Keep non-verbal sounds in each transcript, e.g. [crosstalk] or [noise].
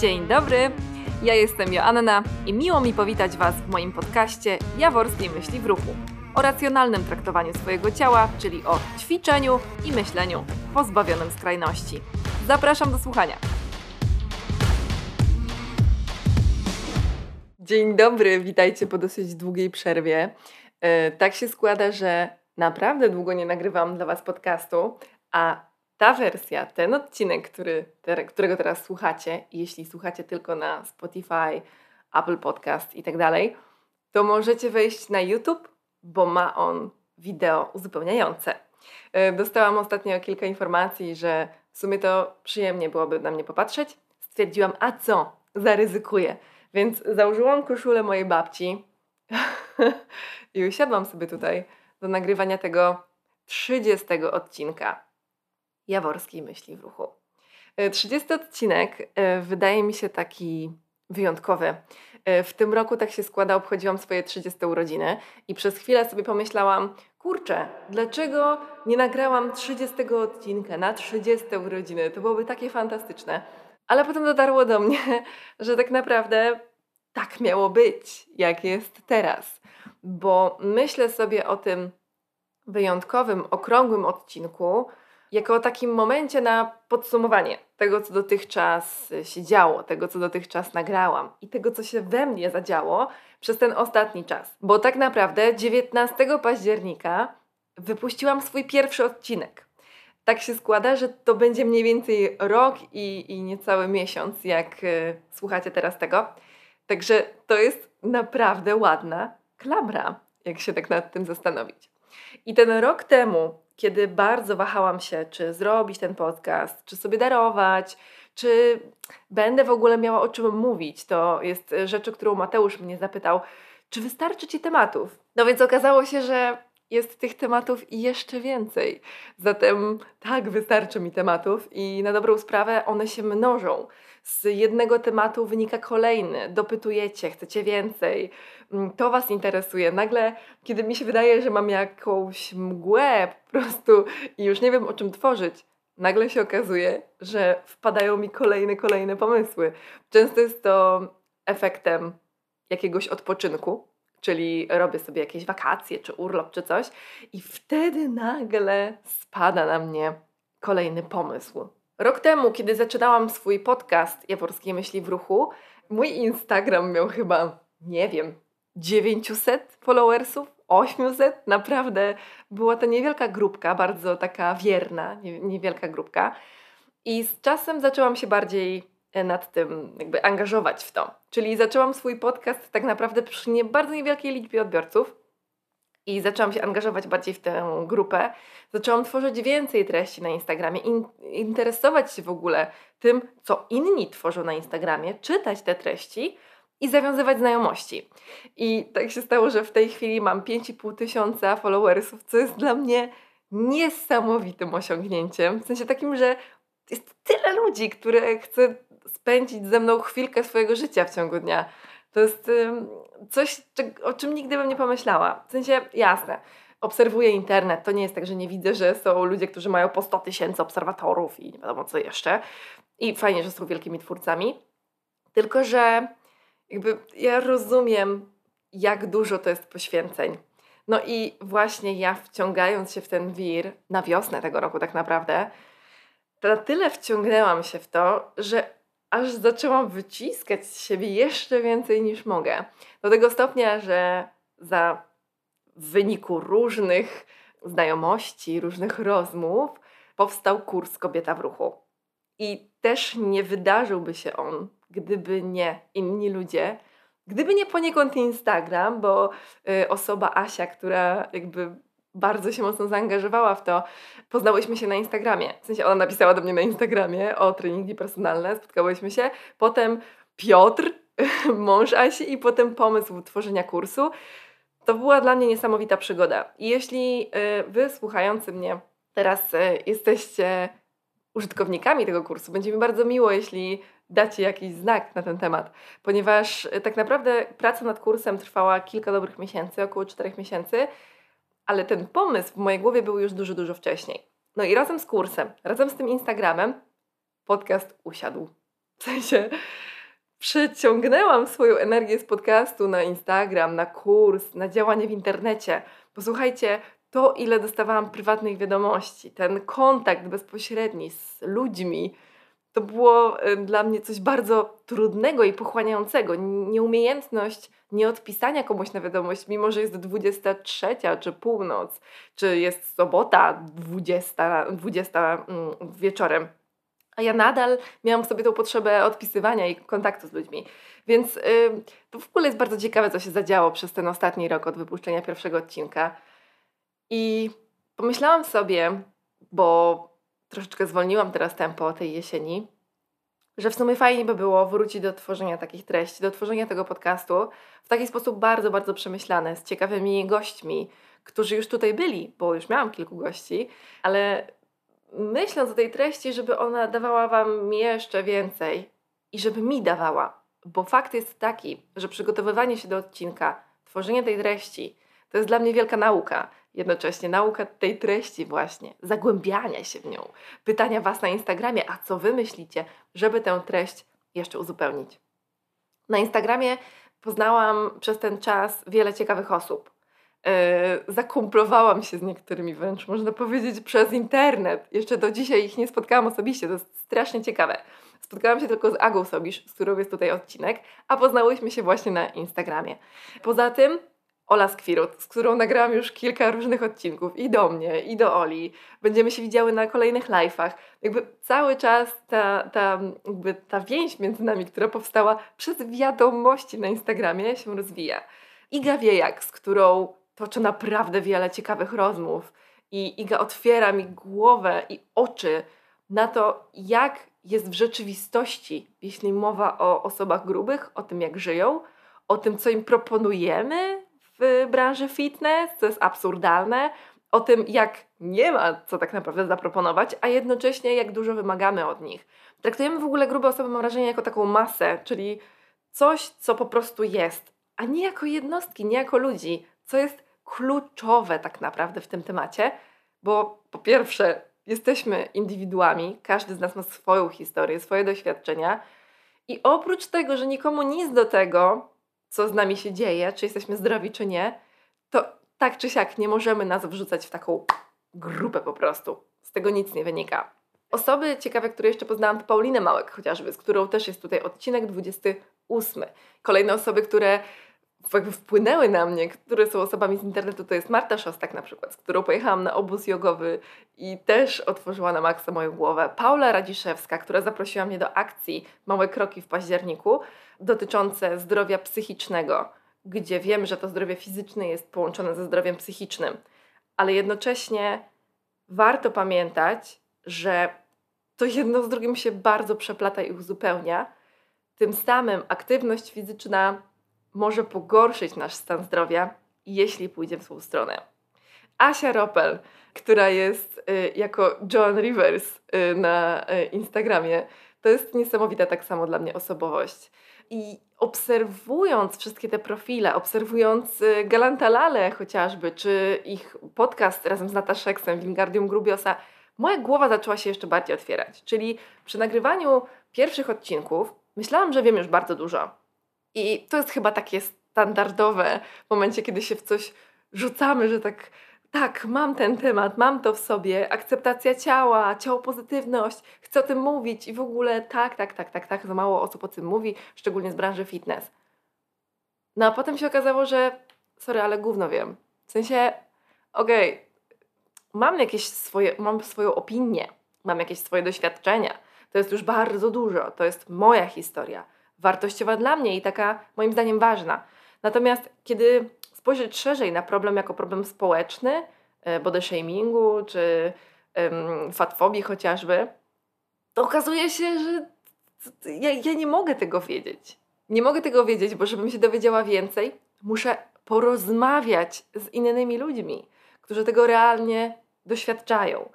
Dzień dobry, ja jestem Joanna i miło mi powitać Was w moim podcaście Jaworskiej Myśli w Ruchu o racjonalnym traktowaniu swojego ciała, czyli o ćwiczeniu i myśleniu pozbawionym skrajności. Zapraszam do słuchania. Dzień dobry, witajcie po dosyć długiej przerwie. E, tak się składa, że naprawdę długo nie nagrywam dla Was podcastu, a ta wersja, ten odcinek, który, którego teraz słuchacie, jeśli słuchacie tylko na Spotify, Apple Podcast i tak dalej, to możecie wejść na YouTube, bo ma on wideo uzupełniające. E, dostałam ostatnio kilka informacji, że w sumie to przyjemnie byłoby na mnie popatrzeć. Stwierdziłam, a co, zaryzykuję. Więc założyłam koszulę mojej babci [laughs] i usiadłam sobie tutaj do nagrywania tego 30 odcinka Jaworskiej Myśli w Ruchu. 30 e, odcinek e, wydaje mi się taki wyjątkowy. E, w tym roku tak się składa, obchodziłam swoje 30 urodziny i przez chwilę sobie pomyślałam, kurczę, dlaczego nie nagrałam 30 odcinka na 30 urodziny? To byłoby takie fantastyczne. Ale potem dotarło do mnie, [laughs] że tak naprawdę tak miało być, jak jest teraz. Bo myślę sobie o tym wyjątkowym, okrągłym odcinku, jako o takim momencie na podsumowanie tego, co dotychczas się działo, tego, co dotychczas nagrałam i tego, co się we mnie zadziało przez ten ostatni czas. Bo tak naprawdę 19 października wypuściłam swój pierwszy odcinek. Tak się składa, że to będzie mniej więcej rok i, i niecały miesiąc, jak y, słuchacie teraz tego. Także to jest naprawdę ładna klamra, jak się tak nad tym zastanowić. I ten rok temu kiedy bardzo wahałam się, czy zrobić ten podcast, czy sobie darować, czy będę w ogóle miała o czym mówić. To jest rzecz, którą Mateusz mnie zapytał, czy wystarczy ci tematów? No więc okazało się, że jest tych tematów jeszcze więcej. Zatem tak, wystarczy mi tematów i na dobrą sprawę one się mnożą. Z jednego tematu wynika kolejny, dopytujecie, chcecie więcej, to Was interesuje. Nagle, kiedy mi się wydaje, że mam jakąś mgłę po prostu i już nie wiem o czym tworzyć, nagle się okazuje, że wpadają mi kolejne, kolejne pomysły. Często jest to efektem jakiegoś odpoczynku, czyli robię sobie jakieś wakacje, czy urlop, czy coś, i wtedy nagle spada na mnie kolejny pomysł. Rok temu, kiedy zaczynałam swój podcast Jaworskie Myśli w Ruchu, mój Instagram miał chyba, nie wiem, 900 followersów, 800. Naprawdę była to niewielka grupka, bardzo taka wierna, niewielka grupka. I z czasem zaczęłam się bardziej e, nad tym jakby angażować w to. Czyli zaczęłam swój podcast tak naprawdę przy nie, bardzo niewielkiej liczbie odbiorców i zaczęłam się angażować bardziej w tę grupę. Zaczęłam tworzyć więcej treści na Instagramie, in, interesować się w ogóle tym, co inni tworzą na Instagramie, czytać te treści i zawiązywać znajomości. I tak się stało, że w tej chwili mam 5,5 tysiąca followersów, co jest dla mnie niesamowitym osiągnięciem. W sensie takim, że jest tyle ludzi, które chce spędzić ze mną chwilkę swojego życia w ciągu dnia. To jest coś, o czym nigdy bym nie pomyślała. W sensie, jasne, obserwuję internet. To nie jest tak, że nie widzę, że są ludzie, którzy mają po 100 tysięcy obserwatorów i nie wiadomo co jeszcze. I fajnie, że są wielkimi twórcami. Tylko, że jakby ja rozumiem, jak dużo to jest poświęceń. No i właśnie ja wciągając się w ten wir na wiosnę tego roku tak naprawdę, na tyle wciągnęłam się w to, że aż zaczęłam wyciskać z siebie jeszcze więcej niż mogę. Do tego stopnia, że za w wyniku różnych znajomości, różnych rozmów powstał kurs Kobieta w Ruchu. I też nie wydarzyłby się on, gdyby nie inni ludzie, gdyby nie poniekąd Instagram, bo y, osoba Asia, która jakby bardzo się mocno zaangażowała w to. Poznałyśmy się na Instagramie. W sensie ona napisała do mnie na Instagramie o treningi personalne, spotkałyśmy się. Potem Piotr, [laughs] mąż Asi i potem pomysł tworzenia kursu. To była dla mnie niesamowita przygoda. I jeśli y, wy słuchający mnie teraz y, jesteście użytkownikami tego kursu, będzie mi bardzo miło, jeśli dacie jakiś znak na ten temat, ponieważ y, tak naprawdę praca nad kursem trwała kilka dobrych miesięcy, około czterech miesięcy ale ten pomysł w mojej głowie był już dużo, dużo wcześniej. No i razem z kursem, razem z tym Instagramem, podcast usiadł. W sensie przeciągnęłam swoją energię z podcastu na Instagram, na kurs, na działanie w internecie. Posłuchajcie, to ile dostawałam prywatnych wiadomości, ten kontakt bezpośredni z ludźmi, to było y, dla mnie coś bardzo trudnego i pochłaniającego. Nieumiejętność nieodpisania komuś na wiadomość, mimo że jest 23 czy północ, czy jest sobota 20, 20 mm, wieczorem. A ja nadal miałam sobie tą potrzebę odpisywania i kontaktu z ludźmi. Więc yy, to w ogóle jest bardzo ciekawe, co się zadziało przez ten ostatni rok od wypuszczenia pierwszego odcinka. I pomyślałam sobie, bo troszeczkę zwolniłam teraz tempo tej jesieni, że w sumie fajnie by było wrócić do tworzenia takich treści, do tworzenia tego podcastu w taki sposób bardzo, bardzo przemyślany, z ciekawymi gośćmi, którzy już tutaj byli, bo już miałam kilku gości, ale myśląc o tej treści, żeby ona dawała Wam jeszcze więcej i żeby mi dawała, bo fakt jest taki, że przygotowywanie się do odcinka, tworzenie tej treści, to jest dla mnie wielka nauka jednocześnie nauka tej treści właśnie, zagłębiania się w nią, pytania Was na Instagramie, a co Wy myślicie, żeby tę treść jeszcze uzupełnić. Na Instagramie poznałam przez ten czas wiele ciekawych osób. Yy, zakumplowałam się z niektórymi wręcz, można powiedzieć, przez internet. Jeszcze do dzisiaj ich nie spotkałam osobiście, to jest strasznie ciekawe. Spotkałam się tylko z Agą Sobisz, z którą jest tutaj odcinek, a poznałyśmy się właśnie na Instagramie. Poza tym Ola Skwirut, z którą nagrałam już kilka różnych odcinków i do mnie, i do Oli. Będziemy się widziały na kolejnych live'ach. Jakby cały czas ta, ta, jakby ta więź między nami, która powstała przez wiadomości na Instagramie się rozwija. Iga Wiejak, z którą toczę naprawdę wiele ciekawych rozmów i Iga otwiera mi głowę i oczy na to, jak jest w rzeczywistości, jeśli mowa o osobach grubych, o tym jak żyją, o tym, co im proponujemy branży fitness, co jest absurdalne, o tym, jak nie ma co tak naprawdę zaproponować, a jednocześnie jak dużo wymagamy od nich. Traktujemy w ogóle grube osoby, mam wrażenie, jako taką masę, czyli coś, co po prostu jest, a nie jako jednostki, nie jako ludzi, co jest kluczowe tak naprawdę w tym temacie, bo po pierwsze, jesteśmy indywiduami, każdy z nas ma swoją historię, swoje doświadczenia. I oprócz tego, że nikomu nic do tego, co z nami się dzieje, czy jesteśmy zdrowi, czy nie, to tak czy siak nie możemy nas wrzucać w taką grupę po prostu. Z tego nic nie wynika. Osoby ciekawe, które jeszcze poznałam, to Paulinę Małek chociażby, z którą też jest tutaj odcinek 28. Kolejne osoby, które jakby wpłynęły na mnie, które są osobami z internetu, to jest Marta Szostak na przykład, z którą pojechałam na obóz jogowy i też otworzyła na maksa moją głowę. Paula Radziszewska, która zaprosiła mnie do akcji Małe Kroki w październiku dotyczące zdrowia psychicznego, gdzie wiem, że to zdrowie fizyczne jest połączone ze zdrowiem psychicznym, ale jednocześnie warto pamiętać, że to jedno z drugim się bardzo przeplata i uzupełnia. Tym samym aktywność fizyczna może pogorszyć nasz stan zdrowia, jeśli pójdzie w złą stronę. Asia Ropel, która jest y, jako Joan Rivers y, na y, Instagramie, to jest niesamowita tak samo dla mnie osobowość. I obserwując wszystkie te profile, obserwując y, Galanta Lale chociażby, czy ich podcast razem z Nataszexem, Wingardium Grubiosa, moja głowa zaczęła się jeszcze bardziej otwierać. Czyli przy nagrywaniu pierwszych odcinków myślałam, że wiem już bardzo dużo i to jest chyba takie standardowe w momencie, kiedy się w coś rzucamy, że tak, tak, mam ten temat, mam to w sobie, akceptacja ciała, ciało pozytywność, chcę o tym mówić i w ogóle tak, tak, tak, tak, tak, za mało osób o tym mówi, szczególnie z branży fitness. No a potem się okazało, że sorry, ale gówno wiem. W sensie, okej, okay, mam jakieś swoje, mam swoją opinię, mam jakieś swoje doświadczenia. To jest już bardzo dużo, to jest moja historia wartościowa dla mnie i taka moim zdaniem ważna. Natomiast kiedy spojrzeć szerzej na problem jako problem społeczny, e, body shamingu czy um, fatfobii chociażby, to okazuje się, że ja, ja nie mogę tego wiedzieć. Nie mogę tego wiedzieć, bo żebym się dowiedziała więcej, muszę porozmawiać z innymi ludźmi, którzy tego realnie doświadczają.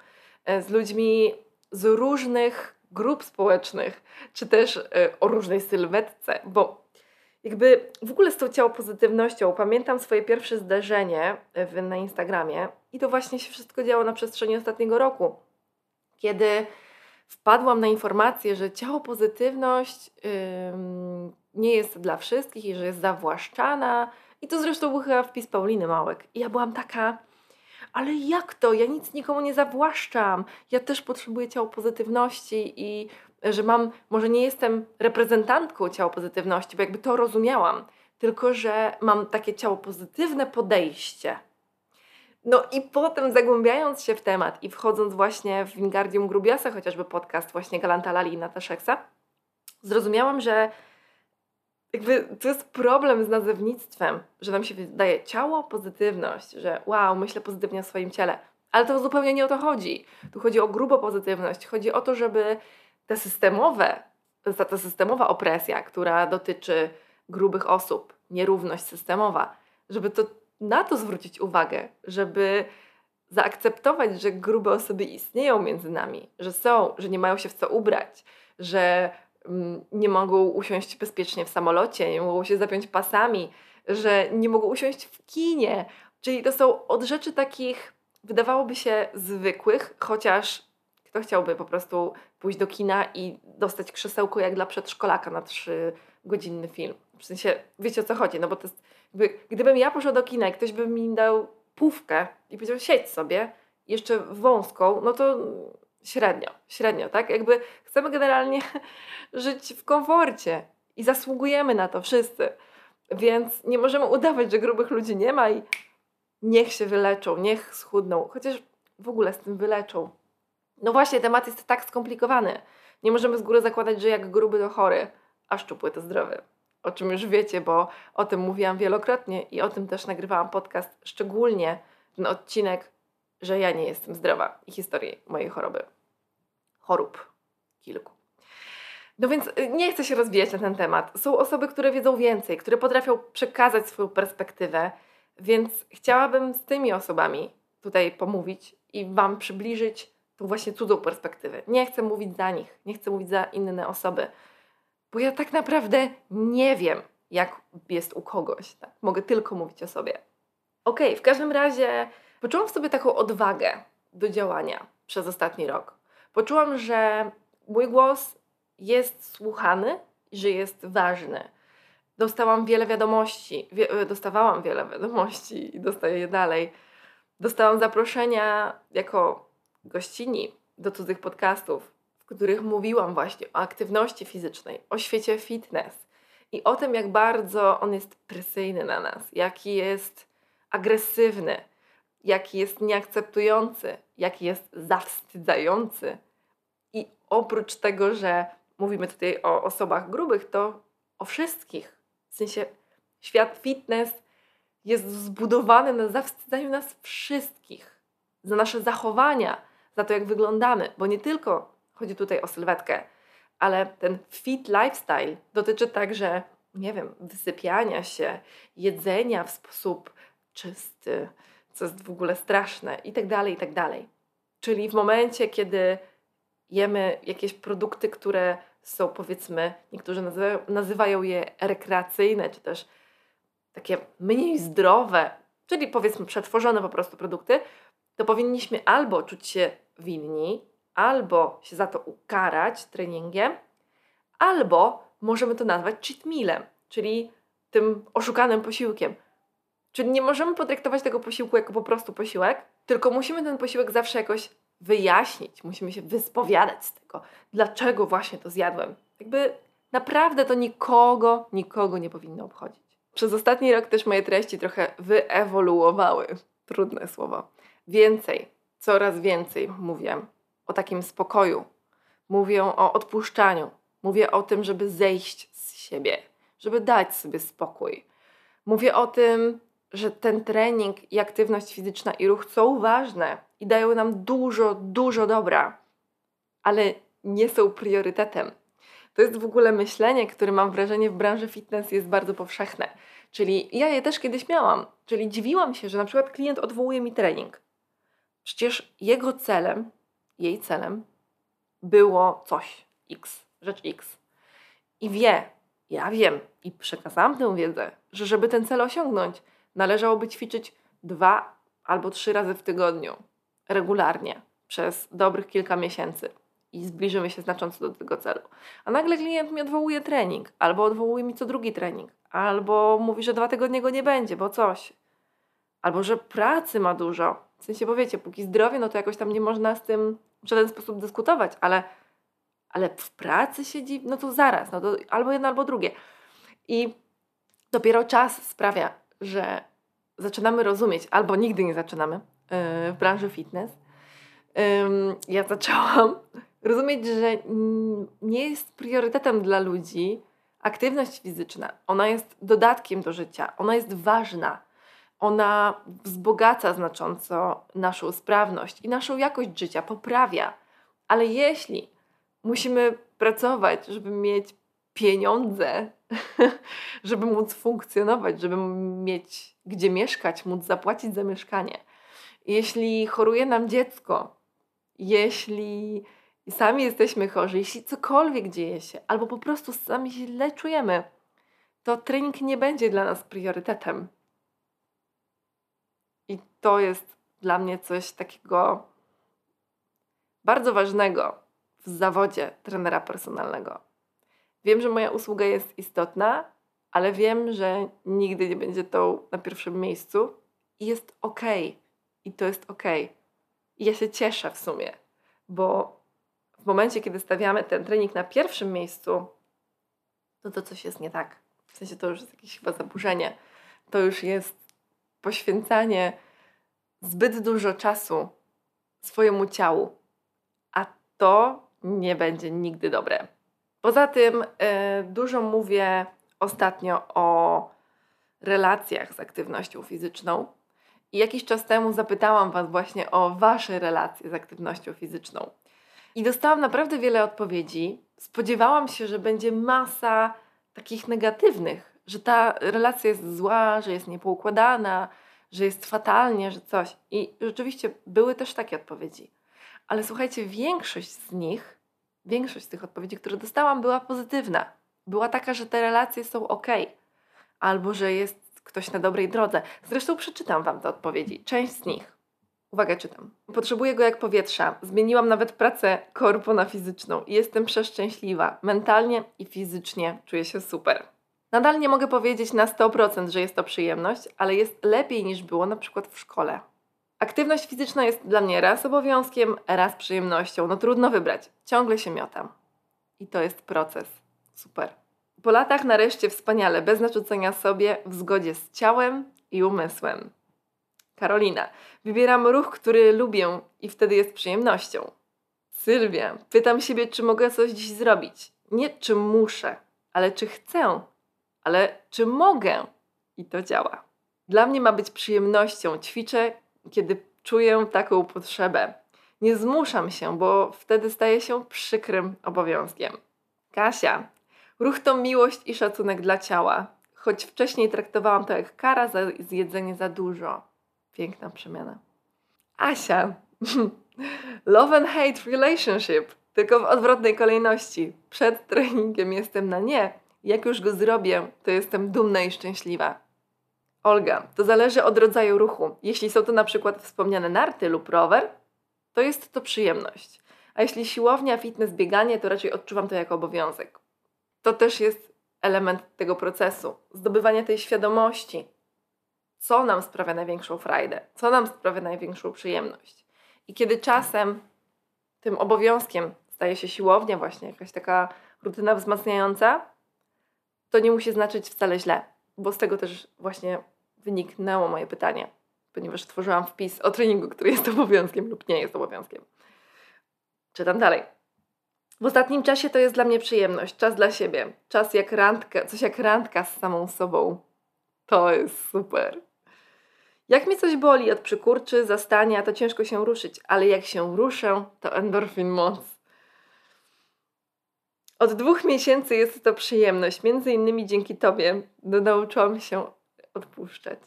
E, z ludźmi z różnych grup społecznych, czy też y, o różnej sylwetce, bo jakby w ogóle z tą ciało pozytywnością pamiętam swoje pierwsze zdarzenie w, na Instagramie i to właśnie się wszystko działo na przestrzeni ostatniego roku, kiedy wpadłam na informację, że ciało pozytywność nie jest dla wszystkich i że jest zawłaszczana. I to zresztą był chyba wpis Pauliny Małek. I ja byłam taka, ale jak to? Ja nic nikomu nie zawłaszczam. Ja też potrzebuję ciało pozytywności i że mam, może nie jestem reprezentantką ciała pozytywności, bo jakby to rozumiałam, tylko że mam takie ciało pozytywne podejście. No i potem zagłębiając się w temat i wchodząc właśnie w Wingardium Grubiasa, chociażby podcast właśnie Galanta Lali i Nataszeksa, zrozumiałam, że jakby to jest problem z nazewnictwem, że nam się wydaje ciało, pozytywność, że wow, myślę pozytywnie o swoim ciele. Ale to zupełnie nie o to chodzi. Tu chodzi o grubo pozytywność. Chodzi o to, żeby te systemowe, ta, ta systemowa opresja, która dotyczy grubych osób, nierówność systemowa, żeby to na to zwrócić uwagę, żeby zaakceptować, że grube osoby istnieją między nami, że są, że nie mają się w co ubrać, że nie mogą usiąść bezpiecznie w samolocie, nie mogą się zapiąć pasami, że nie mogą usiąść w kinie. Czyli to są od rzeczy takich, wydawałoby się zwykłych, chociaż kto chciałby po prostu pójść do kina i dostać krzesełko jak dla przedszkolaka na trzy godzinny film. W sensie, wiecie o co chodzi, no bo to jest, jakby, gdybym ja poszła do kina i ktoś by mi dał pówkę i powiedział siedź sobie, jeszcze wąską, no to średnio, średnio, tak? Jakby chcemy generalnie [laughs] żyć w komforcie i zasługujemy na to wszyscy. Więc nie możemy udawać, że grubych ludzi nie ma i niech się wyleczą, niech schudną, chociaż w ogóle z tym wyleczą. No właśnie, temat jest tak skomplikowany. Nie możemy z góry zakładać, że jak gruby to chory, a szczupły to zdrowy. O czym już wiecie, bo o tym mówiłam wielokrotnie i o tym też nagrywałam podcast, szczególnie ten odcinek, że ja nie jestem zdrowa i historii mojej choroby. Chorób kilku. No więc y, nie chcę się rozwijać na ten temat. Są osoby, które wiedzą więcej, które potrafią przekazać swoją perspektywę, więc chciałabym z tymi osobami tutaj pomówić i Wam przybliżyć tą właśnie cudzą perspektywę. Nie chcę mówić za nich, nie chcę mówić za inne osoby, bo ja tak naprawdę nie wiem, jak jest u kogoś. Tak? Mogę tylko mówić o sobie. Okej, okay, w każdym razie poczułam w sobie taką odwagę do działania przez ostatni rok. Poczułam, że mój głos jest słuchany że jest ważny. Dostałam wiele wiadomości, wie, dostawałam wiele wiadomości i dostaję je dalej. Dostałam zaproszenia jako gościni do cudzych podcastów, w których mówiłam właśnie o aktywności fizycznej, o świecie fitness i o tym, jak bardzo on jest presyjny na nas, jaki jest agresywny, jaki jest nieakceptujący, jaki jest zawstydzający. I oprócz tego, że mówimy tutaj o osobach grubych, to o wszystkich. W sensie świat fitness jest zbudowany na zawstydzaniu nas wszystkich, za nasze zachowania, za to, jak wyglądamy, bo nie tylko chodzi tutaj o sylwetkę, ale ten fit lifestyle dotyczy także, nie wiem, wysypiania się, jedzenia w sposób czysty, co jest w ogóle straszne, i tak dalej, i tak dalej. Czyli w momencie, kiedy jemy jakieś produkty, które są powiedzmy, niektórzy nazywają, nazywają je rekreacyjne, czy też takie mniej zdrowe, czyli powiedzmy przetworzone po prostu produkty, to powinniśmy albo czuć się winni, albo się za to ukarać treningiem, albo możemy to nazwać cheat mealem, czyli tym oszukanym posiłkiem. Czyli nie możemy potraktować tego posiłku jako po prostu posiłek, tylko musimy ten posiłek zawsze jakoś wyjaśnić, musimy się wyspowiadać z tego, dlaczego właśnie to zjadłem. Jakby naprawdę to nikogo, nikogo nie powinno obchodzić. Przez ostatni rok też moje treści trochę wyewoluowały. Trudne słowo. Więcej, coraz więcej mówię o takim spokoju. Mówię o odpuszczaniu. Mówię o tym, żeby zejść z siebie, żeby dać sobie spokój. Mówię o tym, że ten trening i aktywność fizyczna i ruch są ważne i dają nam dużo, dużo dobra, ale nie są priorytetem. To jest w ogóle myślenie, które mam wrażenie w branży fitness jest bardzo powszechne. Czyli ja je też kiedyś miałam. Czyli dziwiłam się, że na przykład klient odwołuje mi trening. Przecież jego celem, jej celem było coś, X, rzecz X. I wie, ja wiem i przekazałam tę wiedzę, że żeby ten cel osiągnąć, należałoby ćwiczyć dwa albo trzy razy w tygodniu, regularnie, przez dobrych kilka miesięcy. i zbliżymy się znacząco do tego celu. A nagle klient mi odwołuje trening, albo odwołuje mi co drugi trening, albo mówi, że dwa tygodnie go nie będzie, bo coś. Albo że pracy ma dużo. W sensie, bo wiecie, póki zdrowie, no to jakoś tam nie można z tym w żaden sposób dyskutować, ale, ale w pracy siedzi, no to zaraz, no to albo jedno, albo drugie. I dopiero czas sprawia, że zaczynamy rozumieć, albo nigdy nie zaczynamy yy, w branży fitness. Ja zaczęłam [laughs] rozumieć, że nie jest priorytetem dla ludzi aktywność fizyczna. Ona jest dodatkiem do życia, ona jest ważna. Ona wzbogaca znacząco naszą sprawność i naszą jakość życia, poprawia. Ale jeśli musimy pracować, żeby mieć pieniądze, [laughs] żeby móc funkcjonować, żeby mieć gdzie mieszkać, móc zapłacić za mieszkanie. Jeśli choruje nam dziecko, jeśli sami jesteśmy chorzy, jeśli cokolwiek dzieje się, albo po prostu sami źle czujemy, to trening nie będzie dla nas priorytetem. I to jest dla mnie coś takiego bardzo ważnego w zawodzie trenera personalnego. Wiem, że moja usługa jest istotna, ale wiem, że nigdy nie będzie to na pierwszym miejscu i jest ok. I to jest ok. I ja się cieszę w sumie, bo w momencie, kiedy stawiamy ten trening na pierwszym miejscu, to to coś jest nie tak. W sensie to już jest jakieś chyba zaburzenie. To już jest poświęcanie zbyt dużo czasu swojemu ciału, a to nie będzie nigdy dobre. Poza tym yy, dużo mówię ostatnio o relacjach z aktywnością fizyczną. I jakiś czas temu zapytałam Was właśnie o Wasze relacje z aktywnością fizyczną. I dostałam naprawdę wiele odpowiedzi. Spodziewałam się, że będzie masa takich negatywnych, że ta relacja jest zła, że jest niepoukładana, że jest fatalnie, że coś. I rzeczywiście były też takie odpowiedzi. Ale słuchajcie, większość z nich, większość z tych odpowiedzi, które dostałam, była pozytywna. Była taka, że te relacje są ok, albo że jest ktoś na dobrej drodze. Zresztą przeczytam Wam te odpowiedzi, część z nich. Uwaga, czytam. Potrzebuję go jak powietrza. Zmieniłam nawet pracę korpo na fizyczną jestem przeszczęśliwa. Mentalnie i fizycznie czuję się super. Nadal nie mogę powiedzieć na 100%, że jest to przyjemność, ale jest lepiej niż było na przykład w szkole. Aktywność fizyczna jest dla mnie raz obowiązkiem, raz przyjemnością. No trudno wybrać. Ciągle się miotam. I to jest proces. Super. Po latach nareszcie wspaniale, bez narzucenia sobie, w zgodzie z ciałem i umysłem. Karolina. Wybieram ruch, który lubię i wtedy jest przyjemnością. Sylwia. Pytam siebie, czy mogę coś dziś zrobić. Nie czy muszę, ale czy chcę, ale czy mogę. I to działa. Dla mnie ma być przyjemnością. Ćwiczę, kiedy czuję taką potrzebę. Nie zmuszam się, bo wtedy staje się przykrym obowiązkiem. Kasia. Ruch to miłość i szacunek dla ciała, choć wcześniej traktowałam to jak kara za zjedzenie za dużo. Piękna przemiana. Asia. [laughs] Love and hate relationship. Tylko w odwrotnej kolejności. Przed treningiem jestem na nie. Jak już go zrobię, to jestem dumna i szczęśliwa. Olga, to zależy od rodzaju ruchu. Jeśli są to na przykład wspomniane narty lub rower, to jest to przyjemność. A jeśli siłownia, fitness, bieganie, to raczej odczuwam to jako obowiązek. To też jest element tego procesu, zdobywania tej świadomości, co nam sprawia największą frajdę, co nam sprawia największą przyjemność. I kiedy czasem tym obowiązkiem staje się siłownia, właśnie jakaś taka rutyna wzmacniająca, to nie musi znaczyć wcale źle, bo z tego też właśnie wyniknęło moje pytanie, ponieważ tworzyłam wpis o treningu, który jest obowiązkiem lub nie jest obowiązkiem. Czytam dalej. W ostatnim czasie to jest dla mnie przyjemność, czas dla siebie, czas jak randka, coś jak randka z samą sobą. To jest super. Jak mi coś boli od przykurczy, zastania, to ciężko się ruszyć, ale jak się ruszę, to endorfin moc. Od dwóch miesięcy jest to przyjemność, między innymi dzięki Tobie nauczyłam się odpuszczać.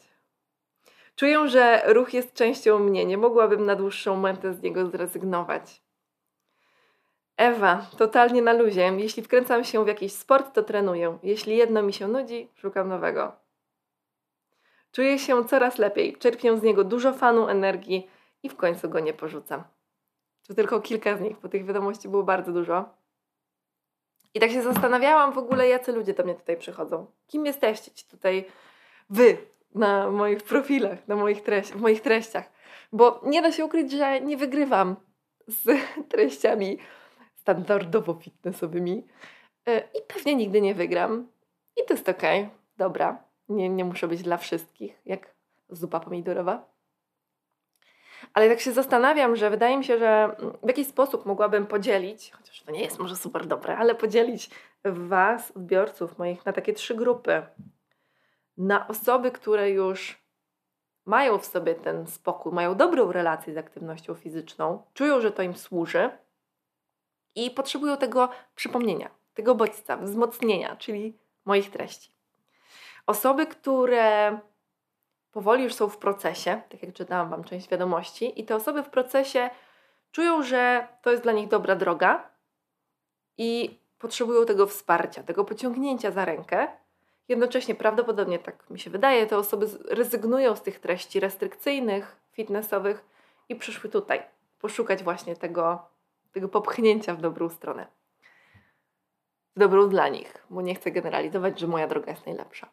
Czuję, że ruch jest częścią mnie, nie mogłabym na dłuższą metę z niego zrezygnować. Ewa, totalnie na luzie. Jeśli wkręcam się w jakiś sport, to trenuję. Jeśli jedno mi się nudzi, szukam nowego. Czuję się coraz lepiej, czerpię z niego dużo fanu, energii i w końcu go nie porzucam. To tylko kilka z nich, bo tych wiadomości było bardzo dużo. I tak się zastanawiałam w ogóle, jacy ludzie do mnie tutaj przychodzą. Kim jesteście ci tutaj wy na moich profilach, na moich treści, w moich treściach. Bo nie da się ukryć, że nie wygrywam z [laughs] treściami standardowo fitnessowymi e, i pewnie nigdy nie wygram. I to jest okej, okay. dobra. Nie, nie muszę być dla wszystkich, jak zupa pomidorowa. Ale tak się zastanawiam, że wydaje mi się, że w jakiś sposób mogłabym podzielić, chociaż to nie jest może super dobre, ale podzielić Was, odbiorców moich, na takie trzy grupy. Na osoby, które już mają w sobie ten spokój, mają dobrą relację z aktywnością fizyczną, czują, że to im służy i potrzebują tego przypomnienia, tego bodźca, wzmocnienia, czyli moich treści. Osoby, które powoli już są w procesie, tak jak czytałam Wam część wiadomości, i te osoby w procesie czują, że to jest dla nich dobra droga i potrzebują tego wsparcia, tego pociągnięcia za rękę. Jednocześnie prawdopodobnie, tak mi się wydaje, te osoby rezygnują z tych treści restrykcyjnych, fitnessowych i przyszły tutaj poszukać właśnie tego, tego popchnięcia w dobrą stronę. W dobrą dla nich, bo nie chcę generalizować, że moja droga jest najlepsza.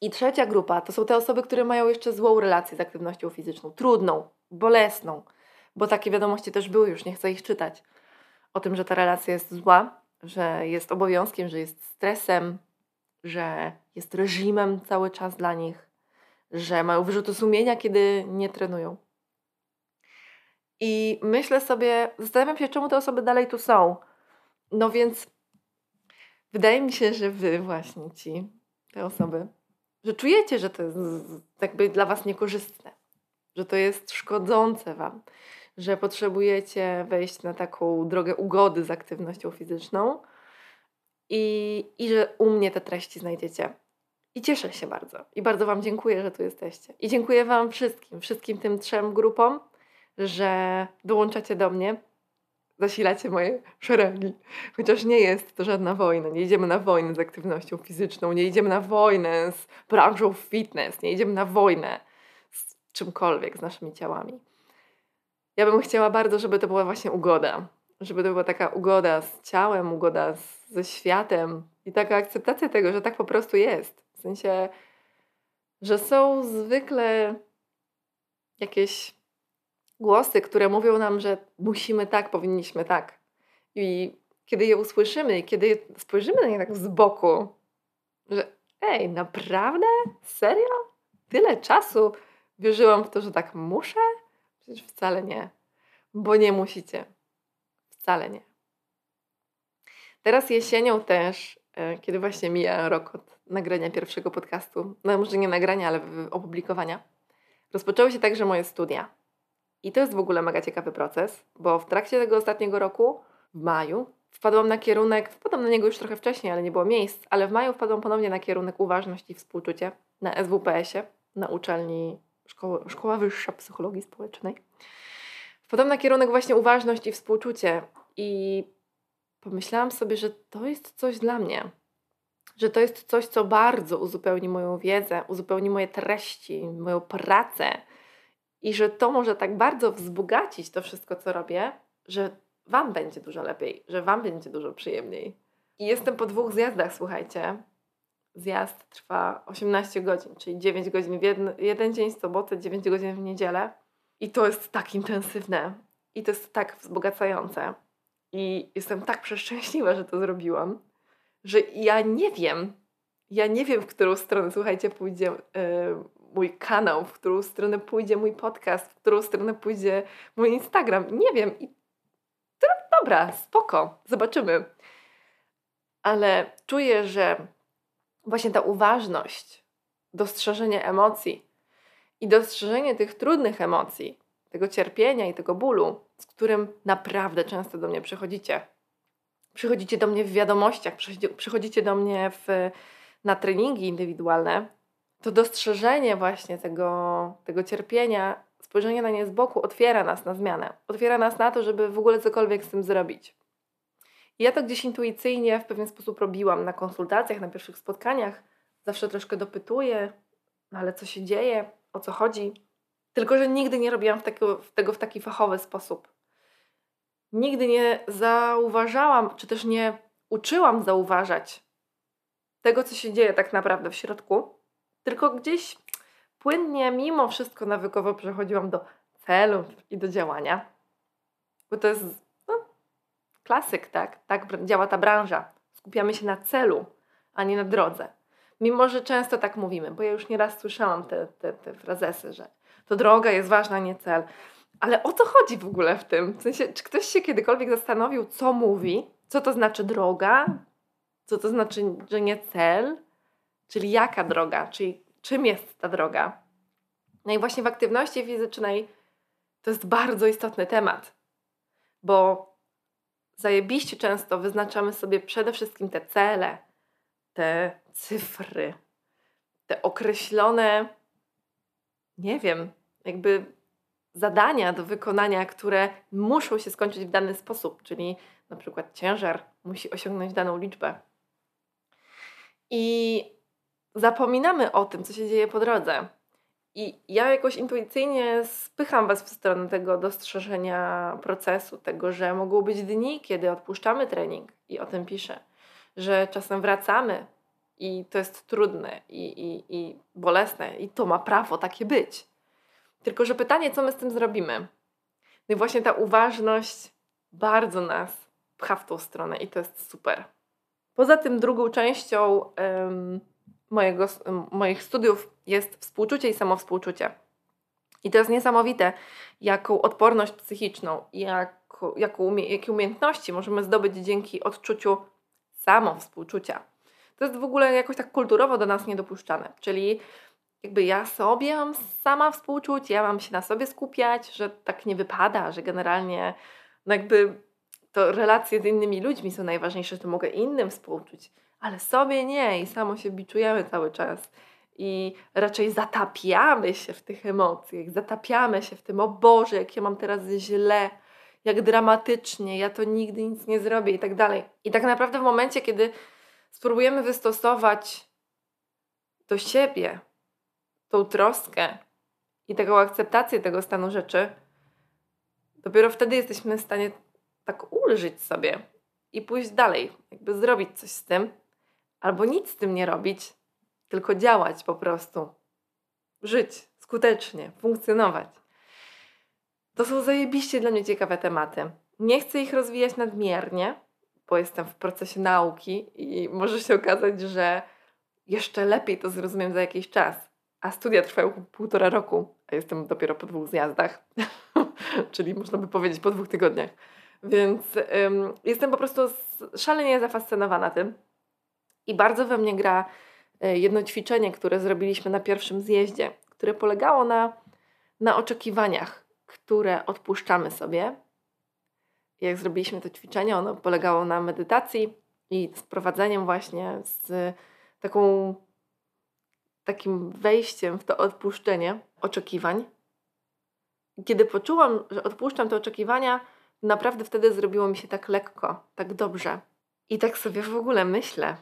I trzecia grupa to są te osoby, które mają jeszcze złą relację z aktywnością fizyczną, trudną, bolesną, bo takie wiadomości też były, już nie chcę ich czytać. O tym, że ta relacja jest zła, że jest obowiązkiem, że jest stresem, że jest reżimem cały czas dla nich, że mają wyrzuty sumienia, kiedy nie trenują. I myślę sobie, zastanawiam się, czemu te osoby dalej tu są. No więc wydaje mi się, że wy właśnie ci, te osoby, że czujecie, że to jest jakby dla Was niekorzystne, że to jest szkodzące Wam, że potrzebujecie wejść na taką drogę ugody z aktywnością fizyczną i, i że u mnie te treści znajdziecie. I cieszę się bardzo. I bardzo Wam dziękuję, że tu jesteście. I dziękuję Wam wszystkim, wszystkim tym trzem grupom, że dołączacie do mnie zasilacie moje szeregi. Chociaż nie jest to żadna wojna. Nie idziemy na wojnę z aktywnością fizyczną, nie idziemy na wojnę z branżą fitness, nie idziemy na wojnę z czymkolwiek, z naszymi ciałami. Ja bym chciała bardzo, żeby to była właśnie ugoda. Żeby to była taka ugoda z ciałem, ugoda z, ze światem i taka akceptacja tego, że tak po prostu jest. W sensie, że są zwykle jakieś głosy, które mówią nam, że musimy tak, powinniśmy tak. I kiedy je usłyszymy, kiedy spojrzymy na nie tak z boku, że ej, naprawdę? Serio? Tyle czasu wierzyłam w to, że tak muszę? Przecież wcale nie. Bo nie musicie. Wcale nie. Teraz jesienią też, e, kiedy właśnie mija rok od nagrania pierwszego podcastu, no może nie nagrania, ale opublikowania, rozpoczęły się także moje studia. I to jest w ogóle mega ciekawy proces, bo w trakcie tego ostatniego roku, w maju, wpadłam na kierunek, wpadłam na niego już trochę wcześniej, ale nie było miejsc, ale w maju wpadłam ponownie na kierunek uważność i współczucie na SWPS-ie, na uczelni Szkoła, Szkoła Wyższa Psychologii Społecznej. Na kierunek właśnie uważność i współczucie i pomyślałam sobie, że to jest coś dla mnie. Że to jest coś, co bardzo uzupełni moją wiedzę, uzupełni moje treści, moją pracę, i że to może tak bardzo wzbogacić to wszystko, co robię, że Wam będzie dużo lepiej, że Wam będzie dużo przyjemniej. I jestem po dwóch zjazdach, słuchajcie. Zjazd trwa 18 godzin, czyli 9 godzin w jeden, jeden dzień w sobotę, 9 godzin w niedzielę. I to jest tak intensywne. I to jest tak wzbogacające. I jestem tak przeszczęśliwa, że to zrobiłam, że ja nie wiem, ja nie wiem, w którą stronę, słuchajcie, pójdzie yy, mój kanał, w którą stronę pójdzie mój podcast, w którą stronę pójdzie mój Instagram. Nie wiem. I dobra, spoko, zobaczymy. Ale czuję, że właśnie ta uważność, dostrzeżenie emocji i dostrzeżenie tych trudnych emocji, tego cierpienia i tego bólu, z którym naprawdę często do mnie przychodzicie. Przychodzicie do mnie w wiadomościach, przychodzicie do mnie w, na treningi indywidualne, to dostrzeżenie właśnie tego, tego cierpienia, spojrzenie na nie z boku otwiera nas na zmianę. Otwiera nas na to, żeby w ogóle cokolwiek z tym zrobić. I ja to gdzieś intuicyjnie w pewien sposób robiłam na konsultacjach, na pierwszych spotkaniach. Zawsze troszkę dopytuję, no ale co się dzieje, o co chodzi. Tylko, że nigdy nie robiłam w takiego, w tego w taki fachowy sposób. nigdy nie zauważałam, czy też nie uczyłam zauważać tego, co się dzieje tak naprawdę w środku, tylko gdzieś płynnie, mimo wszystko nawykowo przechodziłam do celów i do działania. Bo to jest no, klasyk, tak? Tak działa ta branża. Skupiamy się na celu, a nie na drodze. Mimo, że często tak mówimy, bo ja już nieraz słyszałam te, te, te frazesy, że to droga jest ważna, nie cel. Ale o co chodzi w ogóle w tym? W sensie, czy ktoś się kiedykolwiek zastanowił, co mówi? Co to znaczy droga? Co to znaczy, że nie cel? Czyli jaka droga? Czyli czym jest ta droga? No i właśnie w aktywności fizycznej to jest bardzo istotny temat, bo zajebiście często wyznaczamy sobie przede wszystkim te cele, te cyfry, te określone, nie wiem, jakby zadania do wykonania, które muszą się skończyć w dany sposób, czyli na przykład ciężar musi osiągnąć daną liczbę. I zapominamy o tym, co się dzieje po drodze. I ja jakoś intuicyjnie spycham Was w stronę tego dostrzeżenia procesu, tego, że mogą być dni, kiedy odpuszczamy trening i o tym piszę, że czasem wracamy i to jest trudne i, i, i bolesne i to ma prawo takie być. Tylko, że pytanie, co my z tym zrobimy? No i właśnie ta uważność bardzo nas pcha w tą stronę i to jest super. Poza tym drugą częścią mojego, moich studiów jest współczucie i samowspółczucie. I to jest niesamowite, jaką odporność psychiczną i jaką, jaką, jakie umiejętności możemy zdobyć dzięki odczuciu samowspółczucia. To jest w ogóle jakoś tak kulturowo do nas niedopuszczane. Czyli jakby ja sobie mam sama współczuć, ja mam się na sobie skupiać, że tak nie wypada, że generalnie no jakby to relacje z innymi ludźmi są najważniejsze, że to mogę innym współczuć, ale sobie nie i samo się biczujemy cały czas. I raczej zatapiamy się w tych emocjach, zatapiamy się w tym, o Boże, jak ja mam teraz źle, jak dramatycznie, ja to nigdy nic nie zrobię i tak dalej. I tak naprawdę w momencie, kiedy spróbujemy wystosować do siebie tą troskę i taką akceptację tego stanu rzeczy, dopiero wtedy jesteśmy w stanie tak ulżyć sobie i pójść dalej, jakby zrobić coś z tym, albo nic z tym nie robić, tylko działać po prostu. Żyć skutecznie, funkcjonować. To są zajebiście dla mnie ciekawe tematy. Nie chcę ich rozwijać nadmiernie, bo jestem w procesie nauki i może się okazać, że jeszcze lepiej to zrozumiem za jakiś czas. A studia trwają półtora roku, a jestem dopiero po dwóch zjazdach, [laughs] czyli można by powiedzieć po dwóch tygodniach. Więc ym, jestem po prostu szalenie zafascynowana tym. I bardzo we mnie gra y, jedno ćwiczenie, które zrobiliśmy na pierwszym zjeździe, które polegało na, na oczekiwaniach, które odpuszczamy sobie jak zrobiliśmy to ćwiczenie, ono polegało na medytacji i z prowadzeniem właśnie z taką, takim wejściem w to odpuszczenie oczekiwań. Kiedy poczułam, że odpuszczam te oczekiwania, naprawdę wtedy zrobiło mi się tak lekko, tak dobrze. I tak sobie w ogóle myślę,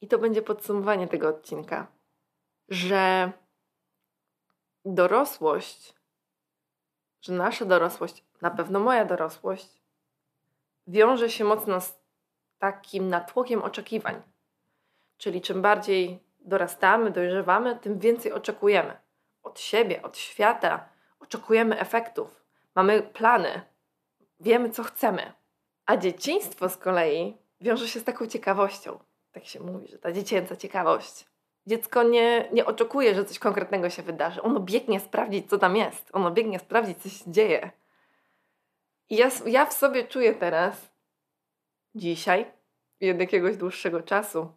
i to będzie podsumowanie tego odcinka, że dorosłość, że nasza dorosłość, na pewno moja dorosłość, wiąże się mocno z takim natłokiem oczekiwań. Czyli czym bardziej dorastamy, dojrzewamy, tym więcej oczekujemy od siebie, od świata. Oczekujemy efektów, mamy plany, wiemy, co chcemy. A dzieciństwo z kolei wiąże się z taką ciekawością. Tak się mówi, że ta dziecięca ciekawość. Dziecko nie, nie oczekuje, że coś konkretnego się wydarzy. Ono biegnie sprawdzić, co tam jest. Ono biegnie sprawdzić, co się dzieje. I ja, ja w sobie czuję teraz, dzisiaj od jakiegoś dłuższego czasu,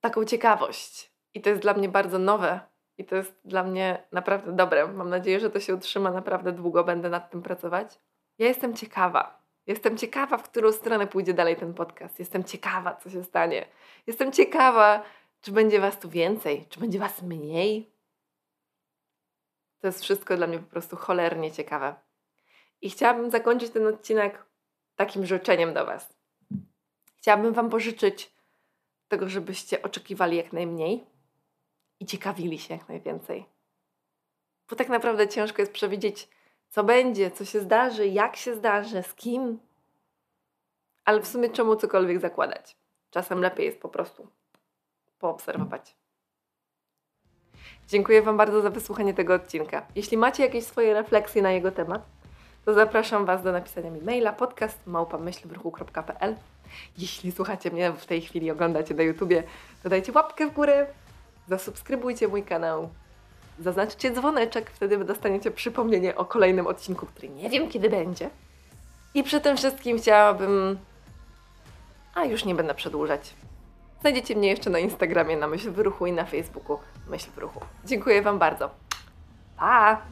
taką ciekawość. I to jest dla mnie bardzo nowe. I to jest dla mnie naprawdę dobre. Mam nadzieję, że to się utrzyma naprawdę długo. Będę nad tym pracować. Ja jestem ciekawa. Jestem ciekawa, w którą stronę pójdzie dalej ten podcast. Jestem ciekawa, co się stanie. Jestem ciekawa, czy będzie Was tu więcej, czy będzie Was mniej. To jest wszystko dla mnie po prostu cholernie ciekawe. I chciałabym zakończyć ten odcinek takim życzeniem do Was. Chciałabym Wam pożyczyć tego, żebyście oczekiwali jak najmniej i ciekawili się jak najwięcej. Bo tak naprawdę ciężko jest przewidzieć, co będzie, co się zdarzy, jak się zdarzy, z kim. Ale w sumie czemu cokolwiek zakładać? Czasem lepiej jest po prostu poobserwować. Dziękuję Wam bardzo za wysłuchanie tego odcinka. Jeśli macie jakieś swoje refleksje na jego temat, to zapraszam Was do napisania mi maila podcast małpamyślwruchu.pl Jeśli słuchacie mnie w tej chwili, oglądacie na YouTubie, to dajcie łapkę w górę, zasubskrybujcie mój kanał, zaznaczcie dzwoneczek, wtedy dostaniecie przypomnienie o kolejnym odcinku, który nie wiem kiedy będzie. I przy tym wszystkim chciałabym... A już nie będę przedłużać. Znajdziecie mnie jeszcze na Instagramie na Myśl w Ruchu i na Facebooku Myśl w Ruchu. Dziękuję Wam bardzo. Pa!